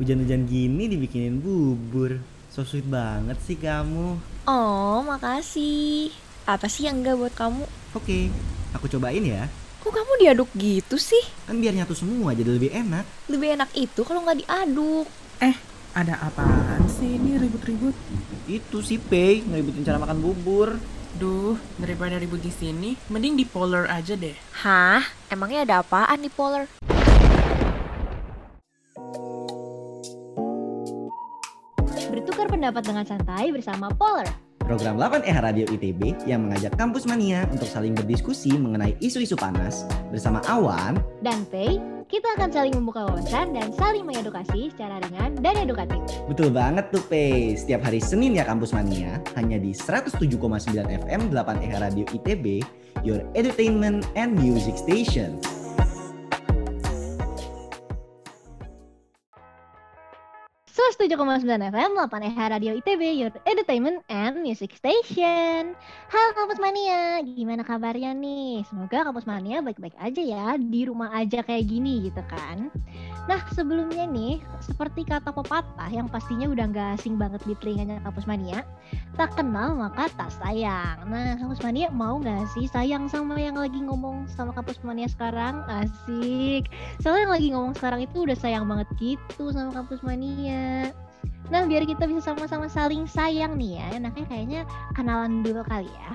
Hujan-hujan gini dibikinin bubur. So sweet banget sih kamu. Oh, makasih. Apa sih yang enggak buat kamu? Oke, aku cobain ya. Kok kamu diaduk gitu sih? Kan biar nyatu semua jadi lebih enak. Lebih enak itu kalau nggak diaduk. Eh, ada apaan sih ini ribut-ribut? Itu sih Pei, ngeributin cara makan bubur. Duh, daripada ribut di sini, mending di polar aja deh. Hah? Emangnya ada apaan di Polar? Pendapat dengan santai bersama Polar. Program 8EH Radio ITB yang mengajak kampus mania untuk saling berdiskusi mengenai isu-isu panas bersama Awan. Dan Pei, kita akan saling membuka wawasan dan saling mengedukasi secara ringan dan edukatif. Betul banget tuh Pei, setiap hari Senin ya kampus mania hanya di 107,9 FM 8EH Radio ITB, your entertainment and music station. Sus 7,9 FM 8 EH Radio ITB, your entertainment and music station. Halo Kampus Mania, gimana kabarnya nih? Semoga Kampus Mania baik-baik aja ya, di rumah aja kayak gini gitu kan. Nah sebelumnya nih, seperti kata pepatah yang pastinya udah gak asing banget di telinganya Kampus Mania, tak kenal maka tak sayang. Nah Kampus Mania mau gak sih sayang sama yang lagi ngomong sama Kampus Mania sekarang? Asik. Soalnya yang lagi ngomong sekarang itu udah sayang banget gitu sama Kampus Mania. Nah, biar kita bisa sama-sama saling sayang nih ya, enaknya kayaknya kenalan dulu kali ya.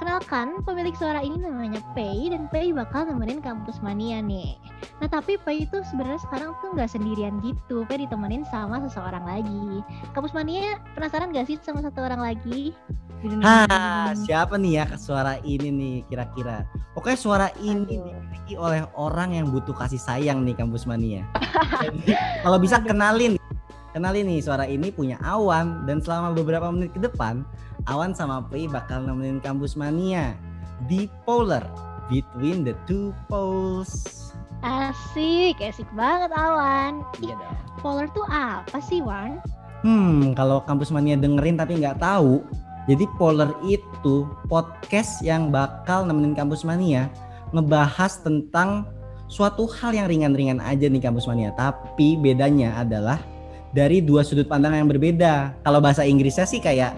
Kenalkan, pemilik suara ini namanya Pei dan Pei bakal nemenin kampus mania nih. Nah, tapi Pei itu sebenarnya sekarang tuh nggak sendirian gitu, Pei ditemenin sama seseorang lagi. Kampus mania penasaran gak sih sama satu orang lagi? Hah, siapa nih ya suara ini nih kira-kira? Pokoknya suara ini Aduh. dimiliki oleh orang yang butuh kasih sayang nih kampus mania. Kalau bisa kenalin, kenalin nih suara ini punya Awan dan selama beberapa menit ke depan, Awan sama Pei bakal nemenin kampus mania di Polar Between the Two Poles. Asik, asik banget Awan. Iya dong. Polar tuh apa sih, Wan? Hmm, kalau kampus mania dengerin tapi nggak tahu, jadi Polar itu podcast yang bakal nemenin kampus mania ngebahas tentang suatu hal yang ringan-ringan aja nih kampus mania. Tapi bedanya adalah dari dua sudut pandang yang berbeda. Kalau bahasa Inggrisnya sih kayak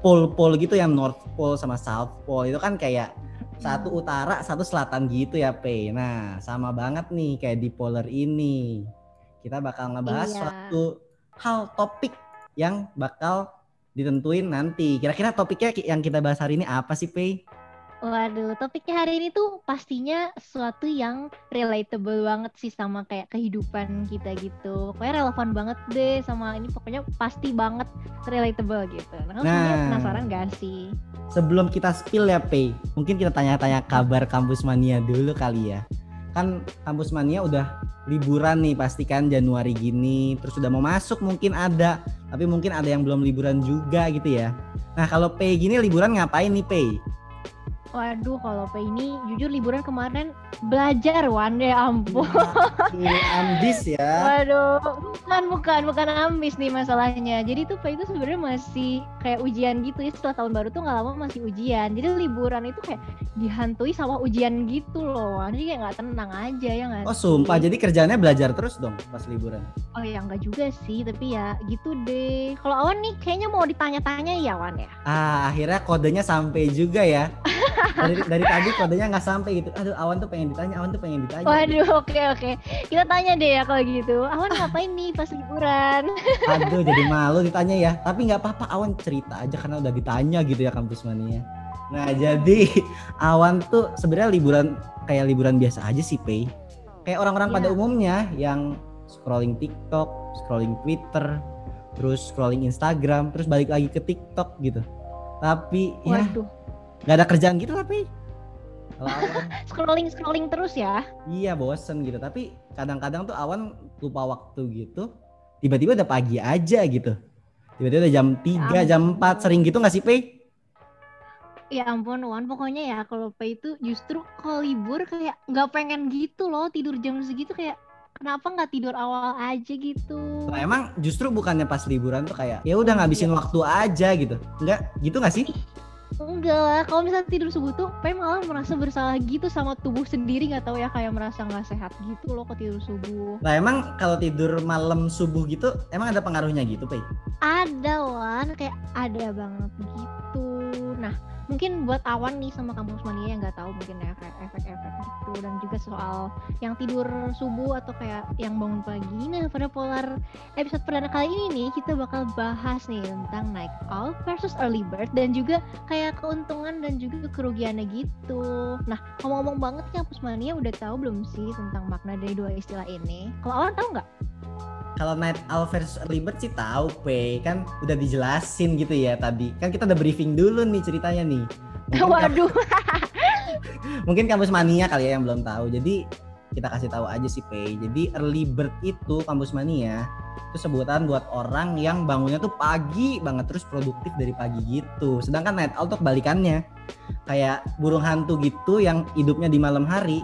pole-pole gitu yang North Pole sama South Pole itu kan kayak satu utara, satu selatan gitu ya, P. Nah, sama banget nih kayak di Polar ini. Kita bakal ngebahas Iya. suatu hal topik yang bakal ditentuin nanti. Kira-kira topiknya yang kita bahas hari ini apa sih, Pei? Waduh, topiknya hari ini tuh pastinya sesuatu yang relatable banget sih sama kayak kehidupan kita gitu. Pokoknya relevan banget deh sama ini pokoknya pasti banget relatable gitu. Nah, Nah. penasaran gak sih? Sebelum kita spill ya, Pei, mungkin kita tanya-tanya kabar kampus mania dulu kali ya. Kan kampus mania udah liburan nih pasti kan Januari gini, terus udah mau masuk mungkin ada, tapi mungkin ada yang belum liburan juga gitu ya. Nah, kalau Pei gini liburan ngapain nih, Pei? Waduh, kalau Pe ini jujur liburan kemarin belajar Wan deh ampun. Ini ambis ya. Waduh, bukan bukan bukan ambis nih masalahnya. Jadi tuh Pe itu sebenarnya masih kayak ujian gitu ya. Setelah tahun baru tuh nggak lama masih ujian. Jadi liburan itu kayak dihantui sama ujian gitu loh. Wan. Jadi kayak nggak tenang aja ya nggak Oh, sumpah. Jadi kerjaannya belajar terus dong pas liburan. Oh ya enggak juga sih, tapi ya gitu deh. Kalau Awan nih kayaknya mau ditanya-tanya ya Wan ya. Ah, akhirnya kodenya sampai juga ya. Dari, dari tadi kodenya nggak sampai gitu. Aduh, Awan tuh pengen ditanya, Awan tuh pengen ditanya. Waduh, oke oke. Kita tanya deh ya kalau gitu. Awan ngapain nih pas liburan? Aduh, jadi malu ditanya ya. Tapi nggak apa-apa, Awan cerita aja karena udah ditanya gitu ya kampus mania. Nah, jadi Awan tuh sebenarnya liburan kayak liburan biasa aja sih, Pei. Kayak orang-orang pada Iya. umumnya yang scrolling TikTok, scrolling Twitter, terus scrolling Instagram, terus balik lagi ke TikTok gitu. Tapi ya Waduh, nggak ada kerjaan gitu Pei. Awan scrolling scrolling terus ya. Iya bosen gitu tapi kadang-kadang tuh awan lupa waktu gitu tiba-tiba udah pagi aja gitu tiba-tiba udah jam 3 jam 4 sering gitu nggak sih Pei? Ya ampun Wan, pokoknya ya kalau Pe itu justru kalau libur kayak nggak pengen gitu loh tidur jam segitu kayak kenapa nggak tidur awal aja gitu. Nah, emang justru bukannya pas liburan tuh kayak ya udah ngabisin waktu aja gitu nggak gitu nggak sih? Enggak lah, kalau misalnya tidur subuh tuh, Pei malah merasa bersalah gitu sama tubuh sendiri nggak tahu ya kayak merasa nggak sehat gitu loh ke tidur subuh. Nah emang kalau tidur malam subuh gitu, emang ada pengaruhnya gitu, Pei? Ada lah, kayak ada banget gitu. Nah, mungkin buat awan nih sama kampus mania yang nggak tahu mungkin ya kayak efek-efek gitu dan juga soal yang tidur subuh atau kayak yang bangun pagi. Nah, pada polar episode perdana kali ini nih kita bakal bahas nih tentang night owl versus early bird dan juga kayak keuntungan dan juga kerugiannya gitu. Nah, ngomong-ngomong banget kampus mania udah tahu belum sih tentang makna dari dua istilah ini? Kalau awan tahu nggak? Kalau night owl versus early bird sih tahu, Pei. Kan udah dijelasin gitu ya tadi. Kan kita udah briefing dulu nih ceritanya nih. Mungkin Waduh. mungkin kampus mania kali ya yang belum tahu. Jadi kita kasih tahu aja sih Pei. Jadi early bird itu kampus mania itu sebutan buat orang yang bangunnya tuh pagi banget terus produktif dari pagi gitu. Sedangkan night owl tuh kebalikannya. Kayak burung hantu gitu yang hidupnya di malam hari.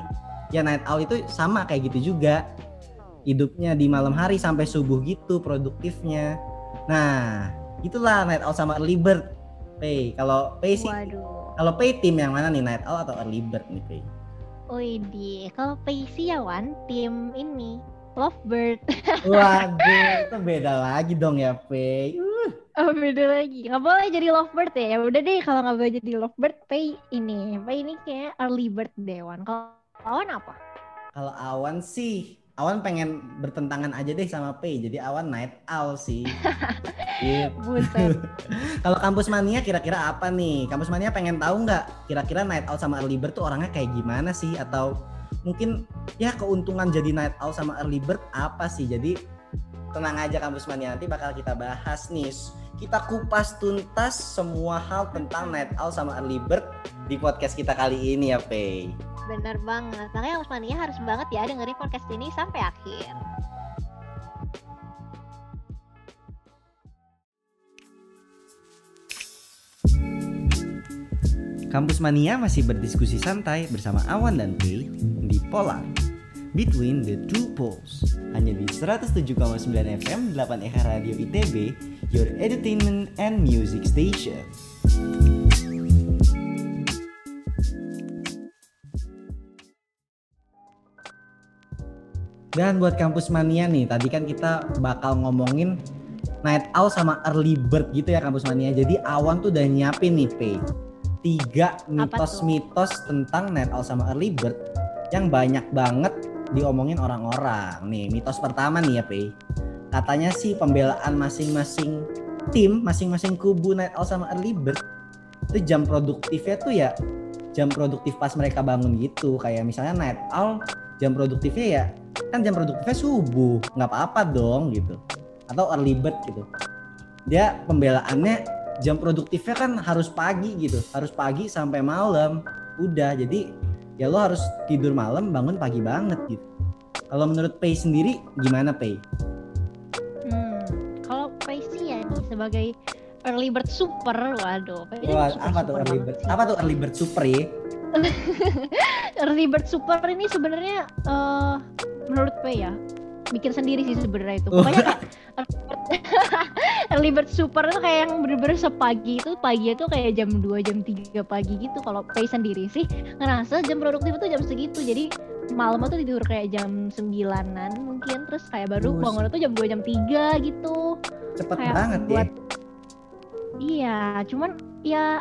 Ya night owl itu sama kayak gitu juga. Hidupnya di malam hari sampai subuh gitu produktifnya. Nah, itulah night owl sama early bird. Pei, kalau Pei sih kalau Pei tim yang mana nih night owl atau early bird nih Pei? Widih, kalau Paisy ya Wan, tim ini Lovebird. Waduh, itu beda lagi dong ya, Pei. Uh, Oh beda lagi, nggak boleh jadi Lovebird ya. Ya udah deh, kalau nggak boleh jadi Lovebird, Pay ini, Pay ini kayak early bird deh Wan. Kalau Wan apa? kalau Awan sih, Awan pengen bertentangan aja deh sama Pei. Jadi Awan night owl sih. Gitu. Buset. Kalau kampus mania kira-kira apa nih? Kampus mania pengen tahu nggak kira-kira night owl sama early bird tuh orangnya kayak gimana sih? Atau mungkin ya keuntungan jadi night owl sama early bird apa sih? Jadi tenang aja kampus mania nanti bakal kita bahas nih. Kita kupas tuntas semua hal tentang night owl sama early bird di podcast kita kali ini ya, Pei. Bener banget. Makanya Mas Mania harus banget ya dengerin podcast ini sampai akhir. Kampus Mania masih berdiskusi santai bersama Awan dan Pei di Polar Between the Two Poles hanya di 107,9 FM 8 EH Radio ITB Your Entertainment and Music Station Dan buat kampus mania nih, tadi kan kita bakal ngomongin night owl sama early bird gitu ya kampus mania. Jadi awan tuh udah nyiapin nih, Pei tiga mitos-mitos tentang night owl sama early bird yang banyak banget diomongin orang-orang. Nih, mitos pertama nih ya, Pei. Katanya sih pembelaan masing-masing tim, masing-masing kubu night owl sama early bird itu jam produktifnya tuh ya jam produktif pas mereka bangun gitu. Kayak misalnya night owl jam produktifnya ya kan jam produktifnya subuh, nggak apa-apa dong gitu. Atau early bird gitu. Dia pembelaannya jam produktifnya kan harus pagi gitu harus pagi sampai malam udah jadi ya lo harus tidur malam bangun pagi banget gitu kalau menurut Pei sendiri gimana Pei? Sebagai early bird super, waduh. Wah, super- apa tuh early bird? sih. Apa tuh early bird super ya? early bird super ini sebenarnya eh menurut Pei ya bikin sendiri sih sebenarnya itu. Pokoknya kayak early bird- super itu kayak yang bener-bener sepagi itu pagi itu kayak jam 2 jam 3 pagi gitu. Kalau Pei sendiri sih ngerasa jam produktif itu jam segitu. Jadi malam tuh tidur kayak jam 9-an mungkin terus kayak baru Buset. bangun tuh jam 2 jam 3 gitu. Cepet Kayak banget ya. buat- Iya, cuman ya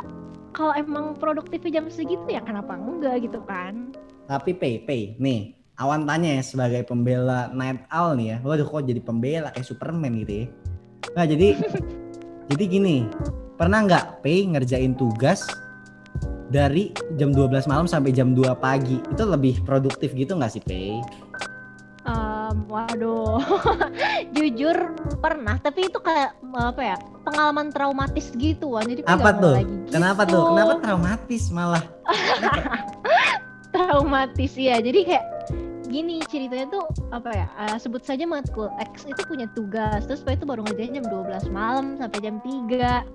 kalau emang produktifnya jam segitu ya kenapa enggak gitu kan? Tapi Pei, Pei, nih Awan tanya ya sebagai pembela night owl nih ya. Waduh kok jadi pembela kayak Superman gitu ya. Nah jadi jadi gini, pernah nggak Pei ngerjain tugas dari jam 12 malam sampai jam 2 pagi? Itu lebih produktif gitu nggak sih Pei? Em, waduh, jujur pernah, tapi itu kayak apa ya pengalaman traumatis gitu kan. Jadi Apa tuh? lagi Kenapa tuh? gitu. Kenapa traumatis malah? traumatis ya? Jadi kayak gini ceritanya tuh apa ya? eh, sebut saja matkul X itu punya tugas, terus itu baru ngerjain jam 12 malam sampai jam 3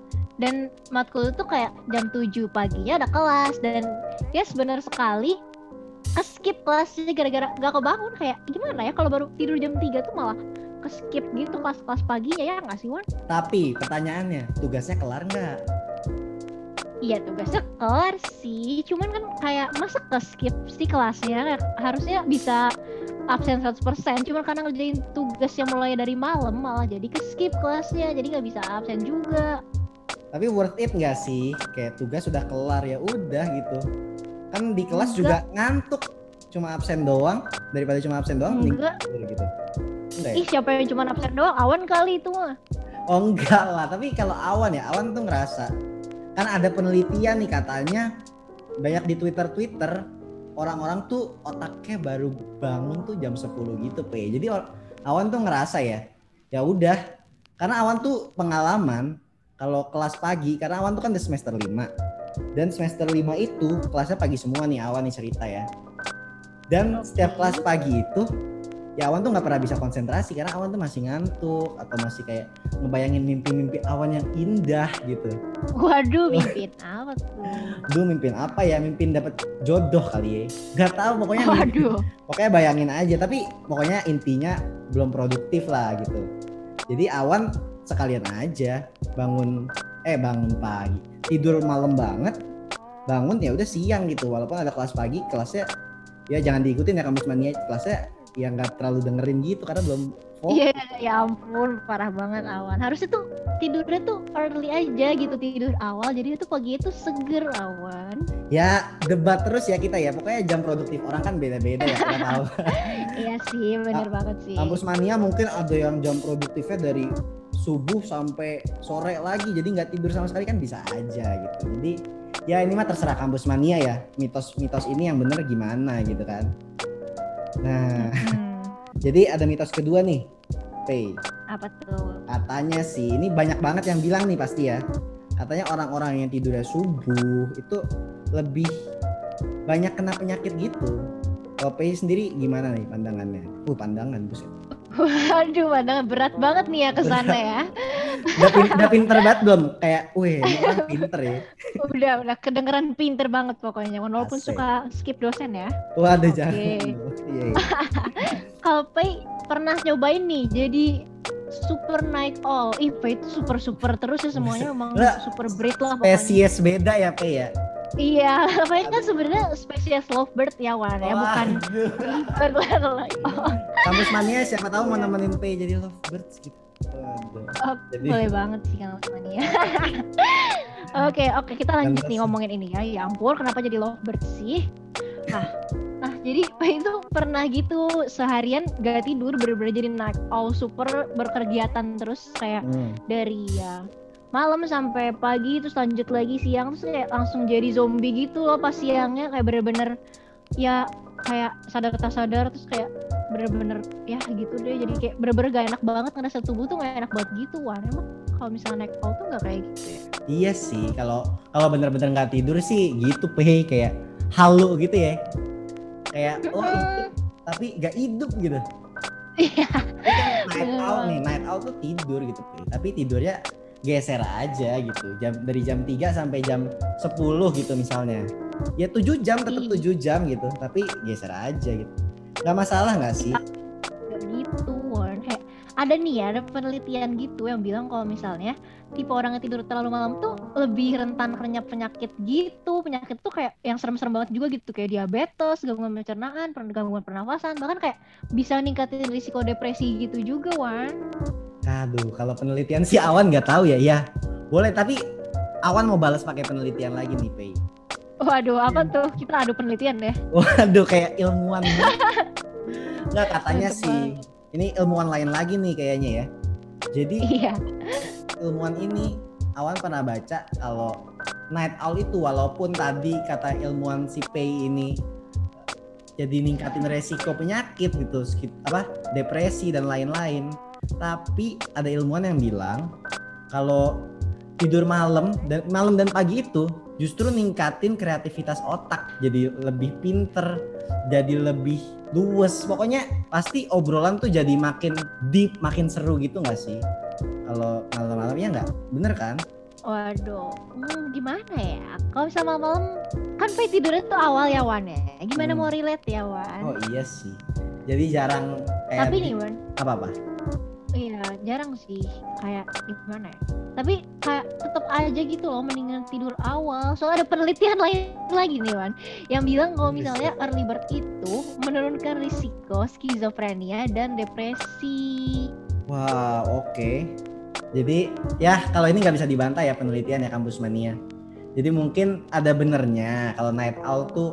dan matkul itu kayak jam 7 paginya ada kelas. Dan ya benar sekali skip kelasnya gara-gara gak kebangun kayak gimana ya kalau baru tidur jam 3 tuh malah skip gitu kelas-kelas paginya ya nggak sih Wan? Tapi pertanyaannya, tugasnya kelar nggak? Iya tugasnya kelar sih, cuman kan kayak masa ke skip sih kelasnya? Harusnya bisa absen 100% cuman karena ngerjain tugas yang mulai dari malam malah jadi ke skip kelasnya. Jadi nggak bisa absen juga Tapi worth it nggak sih? Kayak tugas sudah kelar ya udah gitu. Kan di kelas juga ngantuk. Cuma absen doang daripada cuma absen doang enggak gitu. Enggak ya? ih siapa yang cuma absen doang awan kali itu mah Oh enggak lah, tapi kalau Awan ya, Awan tuh ngerasa kan ada penelitian nih katanya banyak di Twitter-Twitter orang-orang tuh otaknya baru bangun tuh jam 10 gitu, Pe. Jadi Awan tuh ngerasa ya, ya udah karena Awan tuh pengalaman kalau kelas pagi karena Awan tuh kan udah semester 5. Dan semester 5 itu kelasnya pagi semua nih Awan nih cerita ya. Dan setiap kelas pagi itu ya Awan tuh nggak pernah bisa konsentrasi karena Awan tuh masih ngantuk atau masih kayak ngebayangin mimpi-mimpi Awan yang indah gitu. waduh mimpin apa tuh Duh mimpin apa ya? Mimpin dapat jodoh kali ya. Gak tahu pokoknya waduh pokoknya bayangin aja tapi pokoknya intinya belum produktif lah gitu. Jadi Awan sekalian aja bangun eh bangun pagi tidur malam banget bangun ya udah siang gitu walaupun ada kelas pagi kelasnya ya jangan diikutin ya kampus mania kelasnya ya nggak terlalu dengerin gitu karena belum fokus Iya, ya ampun, parah banget awan. Harusnya tuh tidurnya tuh early aja gitu tidur awal, jadi tuh pagi itu seger awan. ya debat terus ya kita ya pokoknya jam produktif orang kan beda-beda ya kita tahu iya sih, bener banget sih. kampus mania mungkin ada yang jam produktifnya dari subuh sampai sore lagi jadi nggak tidur sama sekali kan bisa aja gitu. Jadi ya ini mah terserah kampus mania ya mitos-mitos ini yang bener gimana gitu kan. Nah Hmm, jadi ada mitos kedua nih Pei. Apa tuh? katanya sih ini banyak banget yang bilang nih pasti ya. Katanya orang-orang yang tidurnya subuh itu lebih banyak kena penyakit gitu. Kalau Pei sendiri gimana nih pandangannya? Uh pandangan buset Waduh, padahal berat banget nih ya ke sana ya. udah, pin- udah pinter banget belum kayak orang pinter ya Udah, udah kedengeran pinter banget pokoknya. Walaupun Asik. suka skip dosen ya. waduh Oke. jangan iya, iya. Kalau Pei pernah nyobain nih, jadi super night owl. Ih, Pei itu super super terus ya semuanya memang Lah, super breed lah pokoknya. spesies beda ya Pei ya Iya, Pei kan sebenarnya spesies lovebird ya Wan ya, bukan bird oh, kampus mania siapa tahu mau nemenin Pei jadi lovebirds gitu oh, Jadi- boleh banget sih kalau mania. Oke, oke kita lanjut nih ngomongin ini ya. Ya ampun, kenapa jadi lovebird sih? Nah, nah jadi Pei itu pernah gitu seharian gak tidur bener-bener jadi night owl super berkegiatan terus kayak Hmm. dari ya malam sampai pagi terus lanjut lagi siang terus kayak langsung jadi zombie gitu loh pas siangnya kayak bener-bener ya kayak sadar tak sadar terus kayak bener-bener ya gitu deh jadi kayak bener-bener gak enak banget ngerasa tubuh tuh gak enak banget gitu wah emang kalau misalnya naik call tuh gak kayak gitu ya Iya sih, kalau kalau bener-bener nggak tidur sih gitu Pei kayak halu gitu ya. Kayak oh hidup, tapi nggak hidup gitu. Iya. Kan night banget. nih, night owl tuh tidur gitu. Tapi tidurnya geser aja gitu. Jam dari jam 3 sampai jam 10 gitu misalnya. Ya 7 jam tetap Iya. 7 jam gitu, tapi geser aja gitu. Gak masalah nggak sih? Gitu Warn kayak ada nih ya ada penelitian gitu yang bilang kalau misalnya tipe orang yang tidur terlalu malam tuh lebih rentan kena penyakit gitu penyakit tuh kayak yang serem-serem banget juga gitu kayak diabetes gangguan pencernaan gangguan pernafasan bahkan kayak bisa ningkatin risiko depresi gitu juga Wan Aduh, kalau penelitian si Awan nggak tahu ya. Ya, boleh tapi Awan mau balas pakai penelitian lagi nih, Pei. waduh apa tuh kita adu penelitian deh Waduh, kayak ilmuwan. Nggak katanya sih. Ini ilmuwan lain lagi nih kayaknya ya. Jadi iya ilmuwan ini Awan pernah baca kalau night owl itu walaupun tadi kata ilmuwan si Pei ini jadi ningkatin resiko penyakit gitu apa depresi dan lain-lain tapi ada ilmuwan yang bilang kalau tidur malam dan malam dan pagi itu justru ningkatin kreativitas otak jadi lebih pinter jadi lebih luwes. Pokoknya pasti obrolan tuh jadi makin deep makin seru gitu nggak sih? Kalau malam-malam ya nggak? Bener kan? Waduh hmm, gimana ya? Kalau misalnya malam-malam kan Pei tidurnya tuh awal ya Wan ya? Gimana Hmm. mau relate ya Wan? Oh iya sih. Jadi jarang kayak tapi di- nih Wan. Apa apa Iya, jarang sih kayak gimana ya tapi kayak tetap aja gitu loh mendingan tidur awal soalnya ada penelitian lain lagi nih Wan yang bilang kalau misalnya early bird itu menurunkan risiko skizofrenia dan depresi Wow, oke. Jadi ya kalau ini nggak bisa dibantah ya penelitian ya kampus mania. Jadi mungkin ada benernya kalau night owl tuh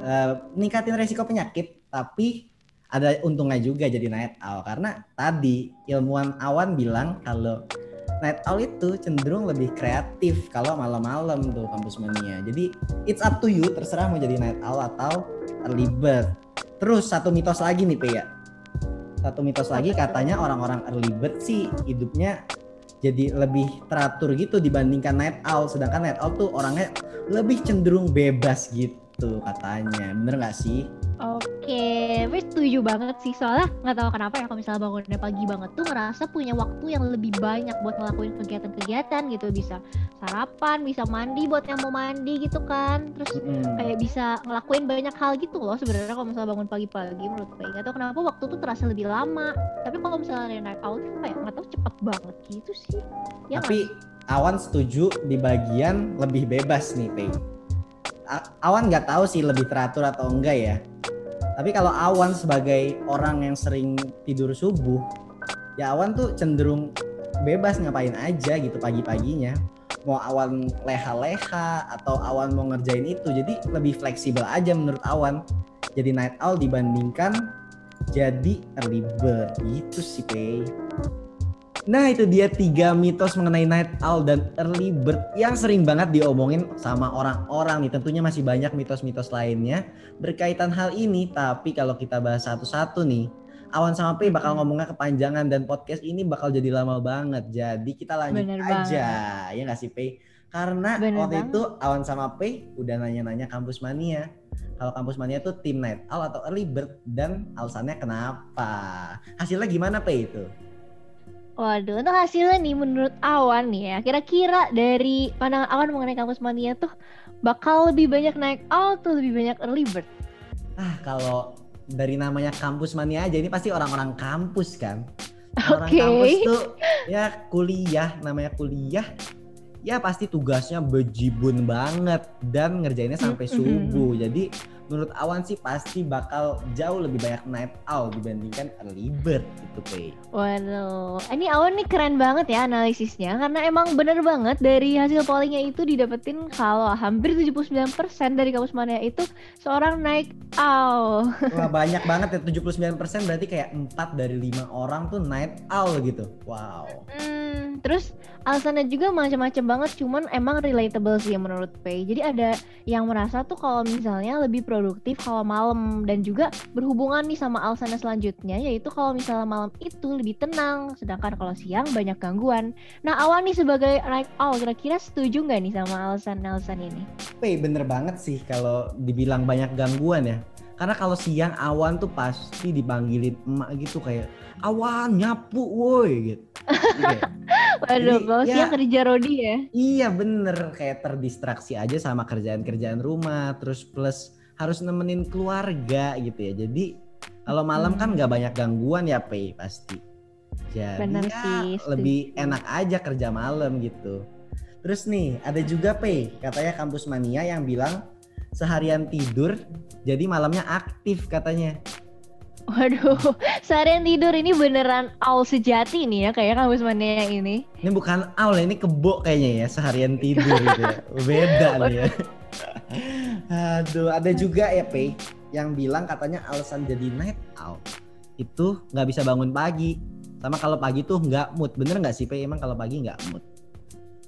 eh, ningkatin resiko penyakit, tapi ada untungnya juga jadi night owl karena tadi ilmuwan awan bilang kalau night owl itu cenderung lebih kreatif kalau malam-malam tuh kampus mania. Jadi it's up to you terserah mau jadi night owl atau early bird. Terus satu mitos lagi nih Pe ya. Satu mitos lagi katanya orang-orang early bird sih hidupnya jadi lebih teratur gitu dibandingkan night owl. Sedangkan night owl tuh orangnya lebih cenderung bebas gitu katanya. Bener nggak sih? Oke, gue setuju banget sih soalnya nggak tahu kenapa ya kalau misalnya bangunnya pagi banget tuh ngerasa punya waktu yang lebih banyak buat ngelakuin kegiatan-kegiatan gitu bisa sarapan, bisa mandi buat yang mau mandi gitu kan, terus Mm-mm. kayak bisa ngelakuin banyak hal gitu loh sebenarnya kalau misalnya bangun pagi-pagi menurut gue nggak tahu kenapa waktu tuh terasa lebih lama tapi kalau misalnya night out kayak nggak tahu cepet banget gitu sih ya Tapi Awan setuju di bagian lebih bebas nih, Pei. Awan nggak tahu sih lebih teratur atau enggak ya. Tapi kalau Awan sebagai orang yang sering tidur subuh, ya Awan tuh cenderung bebas ngapain aja gitu pagi-paginya. Mau Awan leha-leha atau Awan mau ngerjain itu, jadi lebih fleksibel aja menurut Awan. Jadi night owl dibandingkan jadi early bird gitu sih, Pei. Nah itu dia tiga mitos mengenai night owl dan early bird yang sering banget diomongin sama orang-orang nih. Tentunya masih banyak mitos-mitos lainnya berkaitan hal ini. Tapi kalau kita bahas satu-satu nih, Awan sama P bakal ngomongnya kepanjangan dan podcast ini bakal jadi lama banget. Jadi kita lanjut Bener aja, ya nggak sih P? Karena Bener waktu banget. itu Awan sama P udah nanya-nanya kampus mania. Kalau kampus mania tuh tim night owl atau early bird dan alasannya kenapa? Hasilnya gimana P itu? Waduh, untuk hasilnya nih menurut Awan nih ya, kira-kira dari pandangan Awan mengenai kampus mania tuh bakal lebih banyak naik out atau lebih banyak early bird? Ah, kalau dari namanya kampus mania aja ini pasti orang-orang kampus kan. Orang Oke. kampus tuh ya kuliah, namanya kuliah. Ya pasti tugasnya bejibun banget dan ngerjainnya sampai Mm-mm. subuh. Jadi menurut Awan sih pasti bakal jauh lebih banyak night owl dibandingkan early bird gitu, Pei. Waduh, ini Awan nih keren banget ya analisisnya karena emang bener banget dari hasil pollingnya itu didapetin kalau hampir 79% dari kampus mania itu seorang naik owl. Wah, banyak banget ya 79% berarti kayak 4 dari 5 orang tuh night owl gitu. Wow. Hmm, terus alasannya juga macam-macam banget, cuman emang relatable sih menurut Pei. Jadi ada yang merasa tuh kalau misalnya lebih produktif kalau malam dan juga berhubungan nih sama alasannya selanjutnya yaitu kalau misalnya malam itu lebih tenang, sedangkan kalau siang banyak gangguan. Nah, Awan nih sebagai night owl kira-kira setuju nggak nih sama alasan-alasan ini? Pei bener banget sih kalau dibilang banyak gangguan ya. Karena kalau siang awan tuh pasti dipanggilin emak gitu kayak awan nyapu woi gitu. Kayak, Waduh, kalau ya. siang kerja Rodi ya. iya bener kayak terdistraksi aja sama kerjaan-kerjaan rumah terus plus harus nemenin keluarga gitu ya. Jadi kalau malam kan nggak banyak gangguan ya Pei pasti. Jadi Bener ya sih, lebih enak aja kerja malam gitu. Terus nih ada juga Pei katanya kampus mania yang bilang seharian tidur jadi malamnya aktif katanya. Waduh, seharian tidur ini beneran owl sejati nih ya kayak kampus mania ini. Ini bukan owl ini kebo kayaknya ya seharian tidur gitu ya. Beda nih ya. Aduh, ada juga ya Pei yang bilang katanya alasan jadi night owl itu nggak bisa bangun pagi. Sama kalau pagi tuh nggak mood. Bener nggak sih Pei? Emang kalau pagi nggak mood?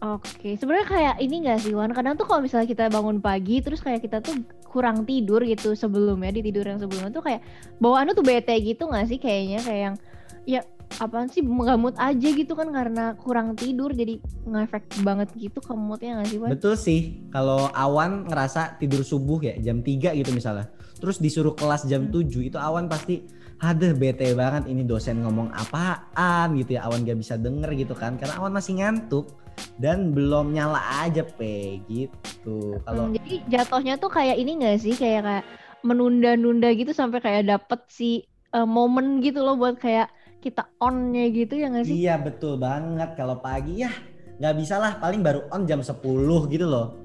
Oke, sebenarnya kayak ini gak sih Wan? Kadang tuh kalau misalnya kita bangun pagi terus kayak kita tuh kurang tidur gitu sebelumnya di tidur yang sebelumnya tuh kayak bawaannya tuh bete gitu gak sih kayaknya kayak yang ya apaan sih nggak aja gitu kan karena kurang tidur jadi ngefek banget gitu ke moodnya gak sih Wan? Betul sih. Kalau awan ngerasa tidur subuh ya jam 3 gitu misalnya. Terus disuruh kelas jam 7 itu awan pasti ada bete banget ini dosen ngomong apaan gitu ya awan gak bisa denger gitu kan karena awan masih ngantuk dan belum nyala aja pe gitu kalau Hmm, jadi jatuhnya tuh kayak ini gak sih kayak kayak menunda-nunda gitu sampai kayak dapet si eh, momen gitu loh buat kayak kita onnya gitu ya nggak sih? Iya betul banget. Kalau pagi ya nggak bisa lah. Paling baru on jam 10 gitu loh.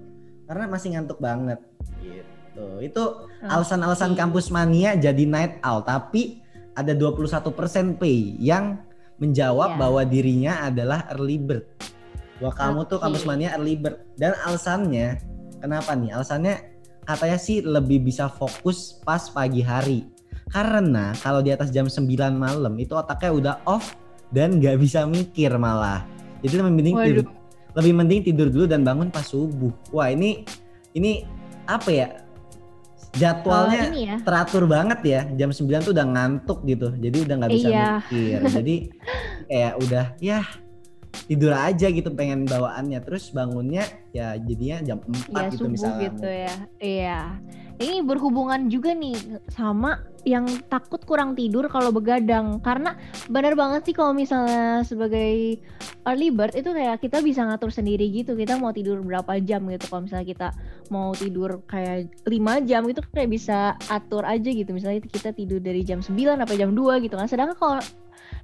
Karena masih ngantuk banget. Gitu. Itu alasan-alasan kampus mania jadi night owl. Tapi ada 21% pay yang menjawab Iya. bahwa dirinya adalah early bird. Bahwa kamu tuh Oke. kampus mania early bird. Dan alasannya kenapa nih? Alasannya katanya sih lebih bisa fokus pas pagi hari karena kalau di atas jam 9 malam itu otaknya udah off dan nggak bisa mikir malah jadi lebih mending Waduh. tidur, lebih mending tidur dulu dan bangun pas subuh wah ini ini apa ya jadwalnya ini ya. teratur banget ya jam 9 tuh udah ngantuk gitu jadi udah nggak bisa Iya. mikir jadi kayak udah ya tidur aja gitu pengen bawaannya terus bangunnya ya jadinya jam 4 Ya gitu subuh misalnya gitu ya. Iya. Ini berhubungan juga nih sama yang takut kurang tidur kalau begadang. Karena benar banget sih kalau misalnya sebagai early bird itu kayak kita bisa ngatur sendiri gitu. Kita mau tidur berapa jam gitu. Kalau misalnya kita mau tidur kayak 5 jam itu kayak bisa atur aja gitu. Misalnya kita tidur dari jam 9 sampai jam 2 gitu kan. Sedangkan kalau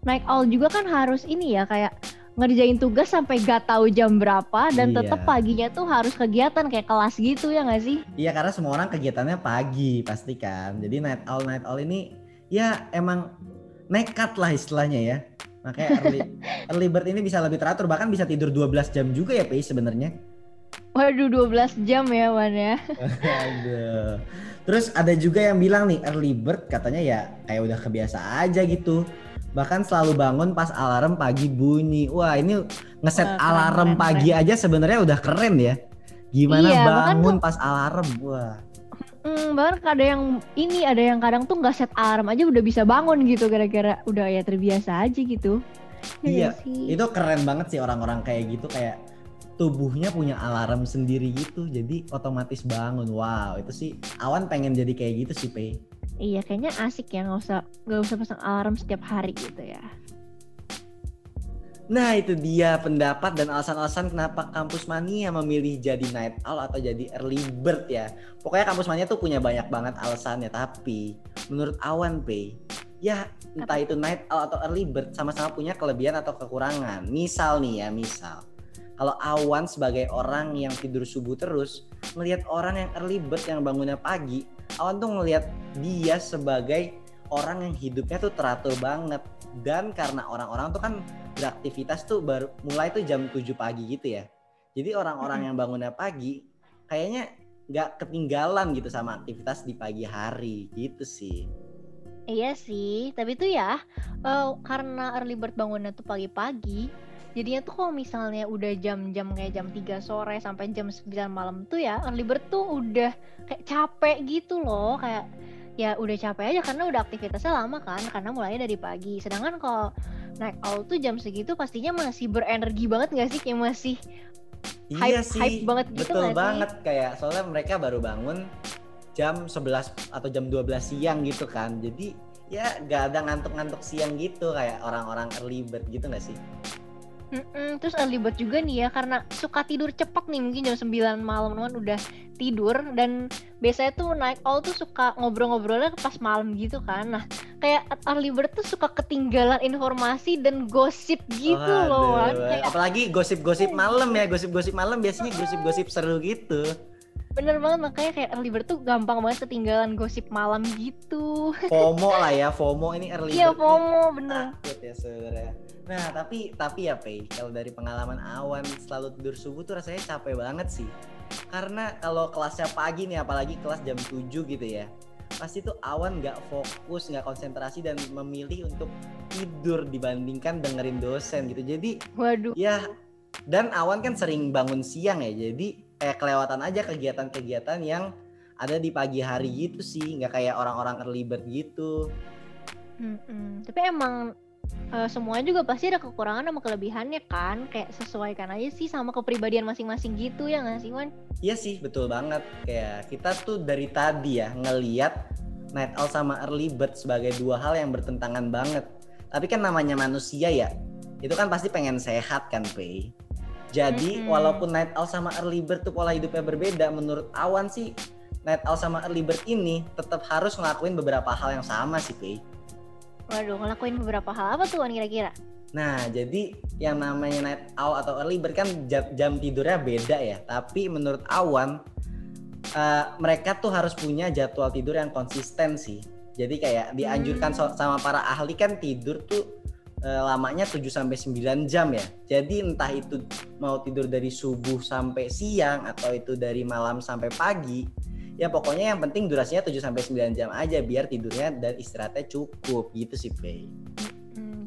night owl juga kan harus ini ya kayak ngerjain tugas sampai gak tahu jam berapa dan Iya. tetap paginya tuh harus kegiatan kayak kelas gitu ya nggak sih? Iya karena semua orang kegiatannya pagi pasti kan. Jadi night owl night owl ini ya emang nekat lah istilahnya ya. Makanya early, early bird ini bisa lebih teratur bahkan bisa tidur 12 jam juga ya Pei sebenarnya. Waduh 12 jam ya Wan ya. Aduh. Terus ada juga yang bilang nih early bird katanya ya kayak udah kebiasa aja gitu. Bahkan selalu bangun pas alarm pagi bunyi. Wah ini ngeset Wah, keren, alarm keren, pagi aja sebenarnya udah keren ya. Gimana Iya, bangun pas alarm? Wah. Hmm, bahkan ada yang ini ada yang kadang tuh nggak set alarm aja udah bisa bangun gitu gara-gara udah ya terbiasa aja gitu. Ya Iya, nggak sih? itu keren banget sih orang-orang kayak gitu kayak tubuhnya punya alarm sendiri gitu jadi otomatis bangun wow itu sih awan pengen jadi kayak gitu sih Pei Iya kayaknya asik ya nggak usah nggak usah pasang alarm setiap hari gitu ya. nah itu dia pendapat dan alasan-alasan kenapa kampus mania memilih jadi night owl atau jadi early bird ya. Pokoknya kampus mania tuh punya banyak banget alasannya tapi menurut awan Pei ya entah itu night owl atau early bird sama-sama punya kelebihan atau kekurangan. Misal nih ya misal. Kalau awan sebagai orang yang tidur subuh terus ngelihat orang yang early bird yang bangunnya pagi awan tuh ngelihat dia sebagai orang yang hidupnya tuh teratur banget. Dan karena orang-orang tuh kan beraktivitas tuh baru mulai tuh jam 7 pagi gitu ya. Jadi orang-orang yang bangunnya pagi kayaknya nggak ketinggalan gitu sama aktivitas di pagi hari gitu sih. Iya sih, tapi tuh ya eh, karena early bird bangunnya tuh pagi-pagi, jadinya tuh kalau misalnya udah jam-jam kayak jam 3 sore sampai jam 9 malam tuh ya early bird tuh udah kayak capek gitu loh, kayak ya udah capek aja karena udah aktivitasnya lama kan, karena mulainya dari pagi. Sedangkan kalau night owl tuh jam segitu pastinya masih berenergi banget gak sih? Kayak masih iya Hype- sih hype banget gitu betul nggak sih? banget kayak soalnya mereka baru bangun jam 11 atau jam 12 siang gitu kan jadi ya gak ada ngantuk-ngantuk siang gitu kayak orang-orang early bird gitu gak sih Mm-mm, terus early bird juga nih ya karena suka tidur cepat nih mungkin jam 9 malam kan udah tidur dan biasanya tuh night owl tuh suka ngobrol-ngobrolnya pas malam gitu kan. Nah kayak early bird tuh suka ketinggalan informasi dan gosip gitu loh Wan. Waduh, kayak apalagi gosip-gosip malam ya gosip-gosip malam biasanya gosip-gosip seru gitu. Bener banget makanya kayak early bird tuh gampang banget ketinggalan gosip malam gitu. FOMO lah ya FOMO ini early iya bird nih. FOMO bener. Takut ya sebenarnya nah tapi tapi ya Pei kalau dari pengalaman awan selalu tidur subuh tuh rasanya capek banget sih. Karena kalau kelasnya pagi nih apalagi kelas jam 7 gitu ya pasti tuh awan nggak fokus nggak konsentrasi dan memilih untuk tidur dibandingkan dengerin dosen gitu. Jadi waduh. ya dan awan kan sering bangun siang ya jadi kayak kelewatan aja kegiatan-kegiatan yang ada di pagi hari gitu sih nggak kayak orang-orang early bird gitu. Mm-mm. Tapi emang eh, semuanya juga pasti ada kekurangan sama kelebihannya kan Kayak sesuaikan aja sih sama kepribadian masing-masing gitu ya nggak sih Wan? Iya sih betul banget kayak kita tuh dari tadi ya ngeliat night owl sama early bird sebagai dua hal yang bertentangan banget. Tapi kan namanya manusia ya, itu kan pasti pengen sehat kan Pei. Jadi Mm-mm. walaupun night owl sama early bird tuh pola hidupnya berbeda, menurut Awan sih night owl sama early bird ini tetap harus ngelakuin beberapa hal yang sama sih Pei. Waduh, ngelakuin beberapa hal apa tuh Wan kira-kira? Nah, jadi yang namanya night owl atau early bird kan jam, jam tidurnya beda ya. Tapi menurut Awan, eh, mereka tuh harus punya jadwal tidur yang konsisten sih. Jadi kayak dianjurkan so- sama para ahli kan tidur tuh eh, lamanya 7 sampai 9 jam ya. Jadi entah itu mau tidur dari subuh sampai siang atau itu dari malam sampai pagi, ya pokoknya yang penting durasinya 7 sampai 9 jam aja biar tidurnya dan istirahatnya cukup gitu sih, Pei.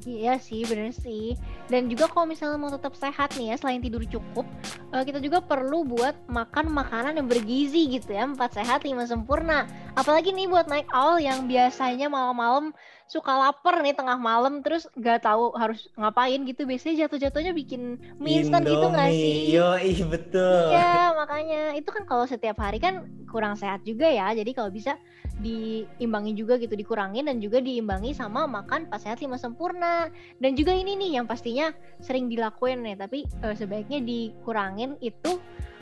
Iya sih, bener sih. Dan juga kalau misalnya mau tetap sehat nih ya, selain tidur cukup, eh, kita juga perlu buat makan makanan yang bergizi gitu ya, empat sehat lima sempurna. Apalagi nih buat night owl yang biasanya malam-malam suka lapar nih tengah malam terus nggak tahu harus ngapain gitu. Biasanya jatuh-jatuhnya bikin mie instan gitu nggak sih? Yo, betul. Iya, makanya itu kan kalau setiap hari kan kurang sehat juga ya. Jadi kalau bisa diimbangi juga gitu, dikurangin dan juga diimbangi sama makan pas sehat lima sempurna. Dan juga ini nih yang pastinya sering dilakuin nih, tapi eh, sebaiknya dikurangin itu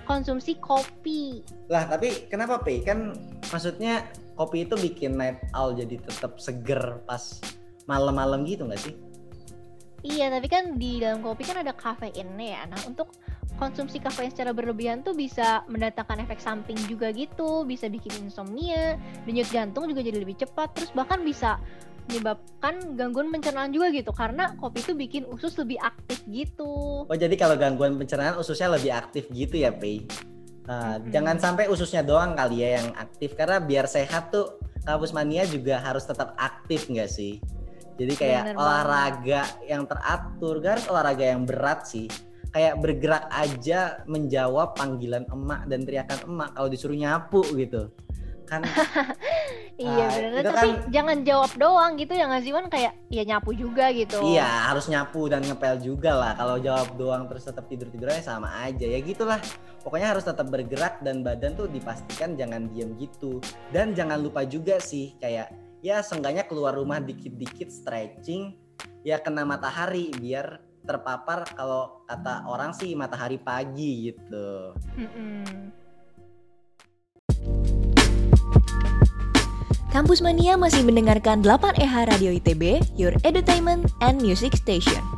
konsumsi kopi. Lah, tapi kenapa Pei? Kan maksudnya kopi itu bikin night owl jadi tetap seger pas malam-malam gitu nggak sih? Iya, tapi kan di dalam kopi kan ada kafeinnya ya. Nah, untuk konsumsi kafein secara berlebihan tuh bisa mendatangkan efek samping juga gitu, bisa bikin insomnia, denyut jantung juga jadi lebih cepat, terus bahkan bisa menyebabkan gangguan pencernaan juga gitu karena kopi itu bikin usus lebih aktif gitu. Oh, jadi kalau gangguan pencernaan ususnya lebih aktif gitu ya, Pei? Uh, Mm-mm. Jangan sampai ususnya doang kali ya yang aktif karena biar sehat tuh kampus mania juga harus tetap aktif nggak sih? Jadi kayak Bener olahraga yang teratur, gak harus olahraga yang berat sih. Kayak bergerak aja menjawab panggilan emak dan teriakan emak kalau disuruh nyapu gitu. Kan Iya Ah, bener, itu tapi kan- jangan jawab doang gitu ya nggak sih Wan kayak ya nyapu juga gitu. Iya harus nyapu dan ngepel juga lah. Kalau jawab doang terus tetap tidur tidurnya sama aja ya gitulah. Pokoknya harus tetap bergerak dan badan tuh dipastikan jangan diem gitu. Dan jangan lupa juga sih kayak ya seenggaknya keluar rumah dikit-dikit stretching ya kena matahari biar terpapar kalau kata orang sih matahari pagi gitu. Mm-mm. Kampus Mania masih mendengarkan 8 EH Radio ITB, Your Entertainment and Music Station.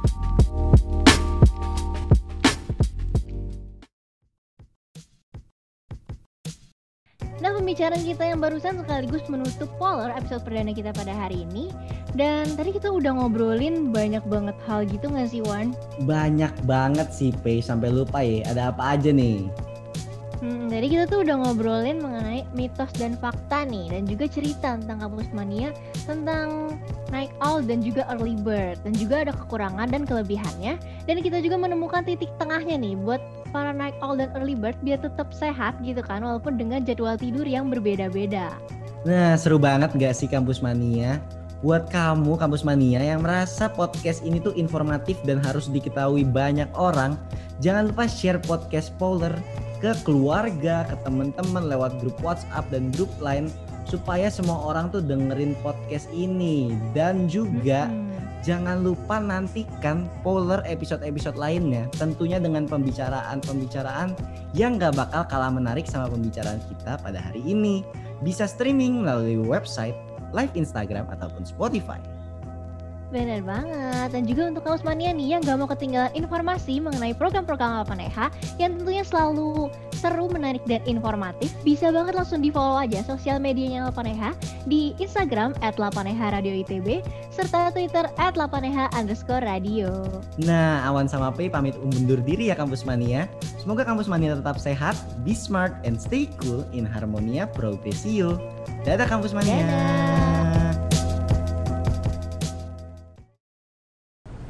Pembicaraan kita yang barusan sekaligus menutup Polar episode perdana kita pada hari ini Dan tadi kita udah ngobrolin banyak banget hal gitu gak sih Wan? Banyak banget sih Pei sampai lupa ya. Ada apa aja nih? Hmm, tadi kita tuh udah ngobrolin mengenai mitos dan fakta nih Dan juga cerita tentang kampus mania Tentang night owl dan juga early bird Dan juga ada kekurangan dan kelebihannya Dan kita juga menemukan titik tengahnya nih Buat para night owl dan early bird biar tetap sehat gitu kan Walaupun dengan jadwal tidur yang berbeda-beda Nah, seru banget gak sih Kampus Mania? Buat kamu Kampus Mania yang merasa podcast ini tuh informatif dan harus diketahui banyak orang, jangan lupa share podcast Polar ke keluarga, ke teman-teman lewat grup WhatsApp dan grup lain supaya semua orang tuh dengerin podcast ini dan juga Hmm. Jangan lupa nantikan Polar episode-episode lainnya tentunya dengan pembicaraan-pembicaraan yang gak bakal kalah menarik sama pembicaraan kita pada hari ini bisa streaming melalui website, live Instagram ataupun Spotify. Bener banget. Dan juga untuk kaos mania nih yang gak mau ketinggalan informasi mengenai program-program 8EH yang tentunya selalu seru, menarik, dan informatif, bisa banget langsung di follow aja sosial medianya 8EH di Instagram at 8EH Radio ITB, serta Twitter at 8EH underscore radio. Nah, Awan sama Pei pamit undur diri ya Kampus Mania. Semoga Kampus Mania tetap sehat, be smart, and stay cool in harmonia progresio. Dadah Kampus Mania. Dadah.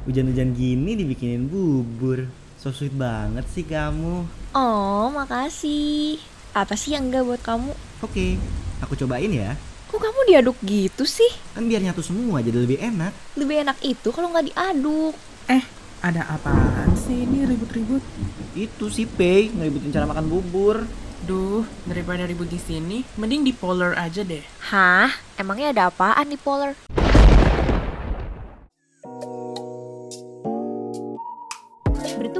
Hujan-hujan gini dibikinin bubur. So sweet banget sih kamu. Oh, makasih. Apa sih yang enggak buat kamu? Oke, aku cobain ya. Kok kamu diaduk gitu sih? Kan biar nyatu semua jadi lebih enak. Lebih enak itu kalau nggak diaduk. Ada apaan sih ini ribut-ribut? Itu sih Pei ngeributin cara makan bubur. Duh, daripada ribut di sini, mending di Polar aja deh. Hah? Emangnya ada apaan di Polar?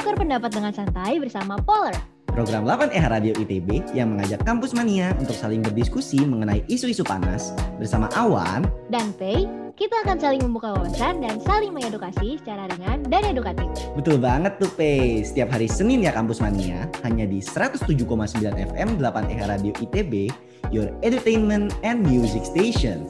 Bertukar pendapat dengan santai bersama Polar. Program 8EH Radio ITB yang mengajak kampus mania untuk saling berdiskusi mengenai isu-isu panas bersama Awan Dan Pay, kita akan saling membuka wawasan dan saling mengedukasi secara ringan dan edukatif. Betul banget tuh, Pe. Setiap hari Senin ya Kampus Mania, hanya di 107,9 FM 8 EH Radio ITB, your entertainment and music station.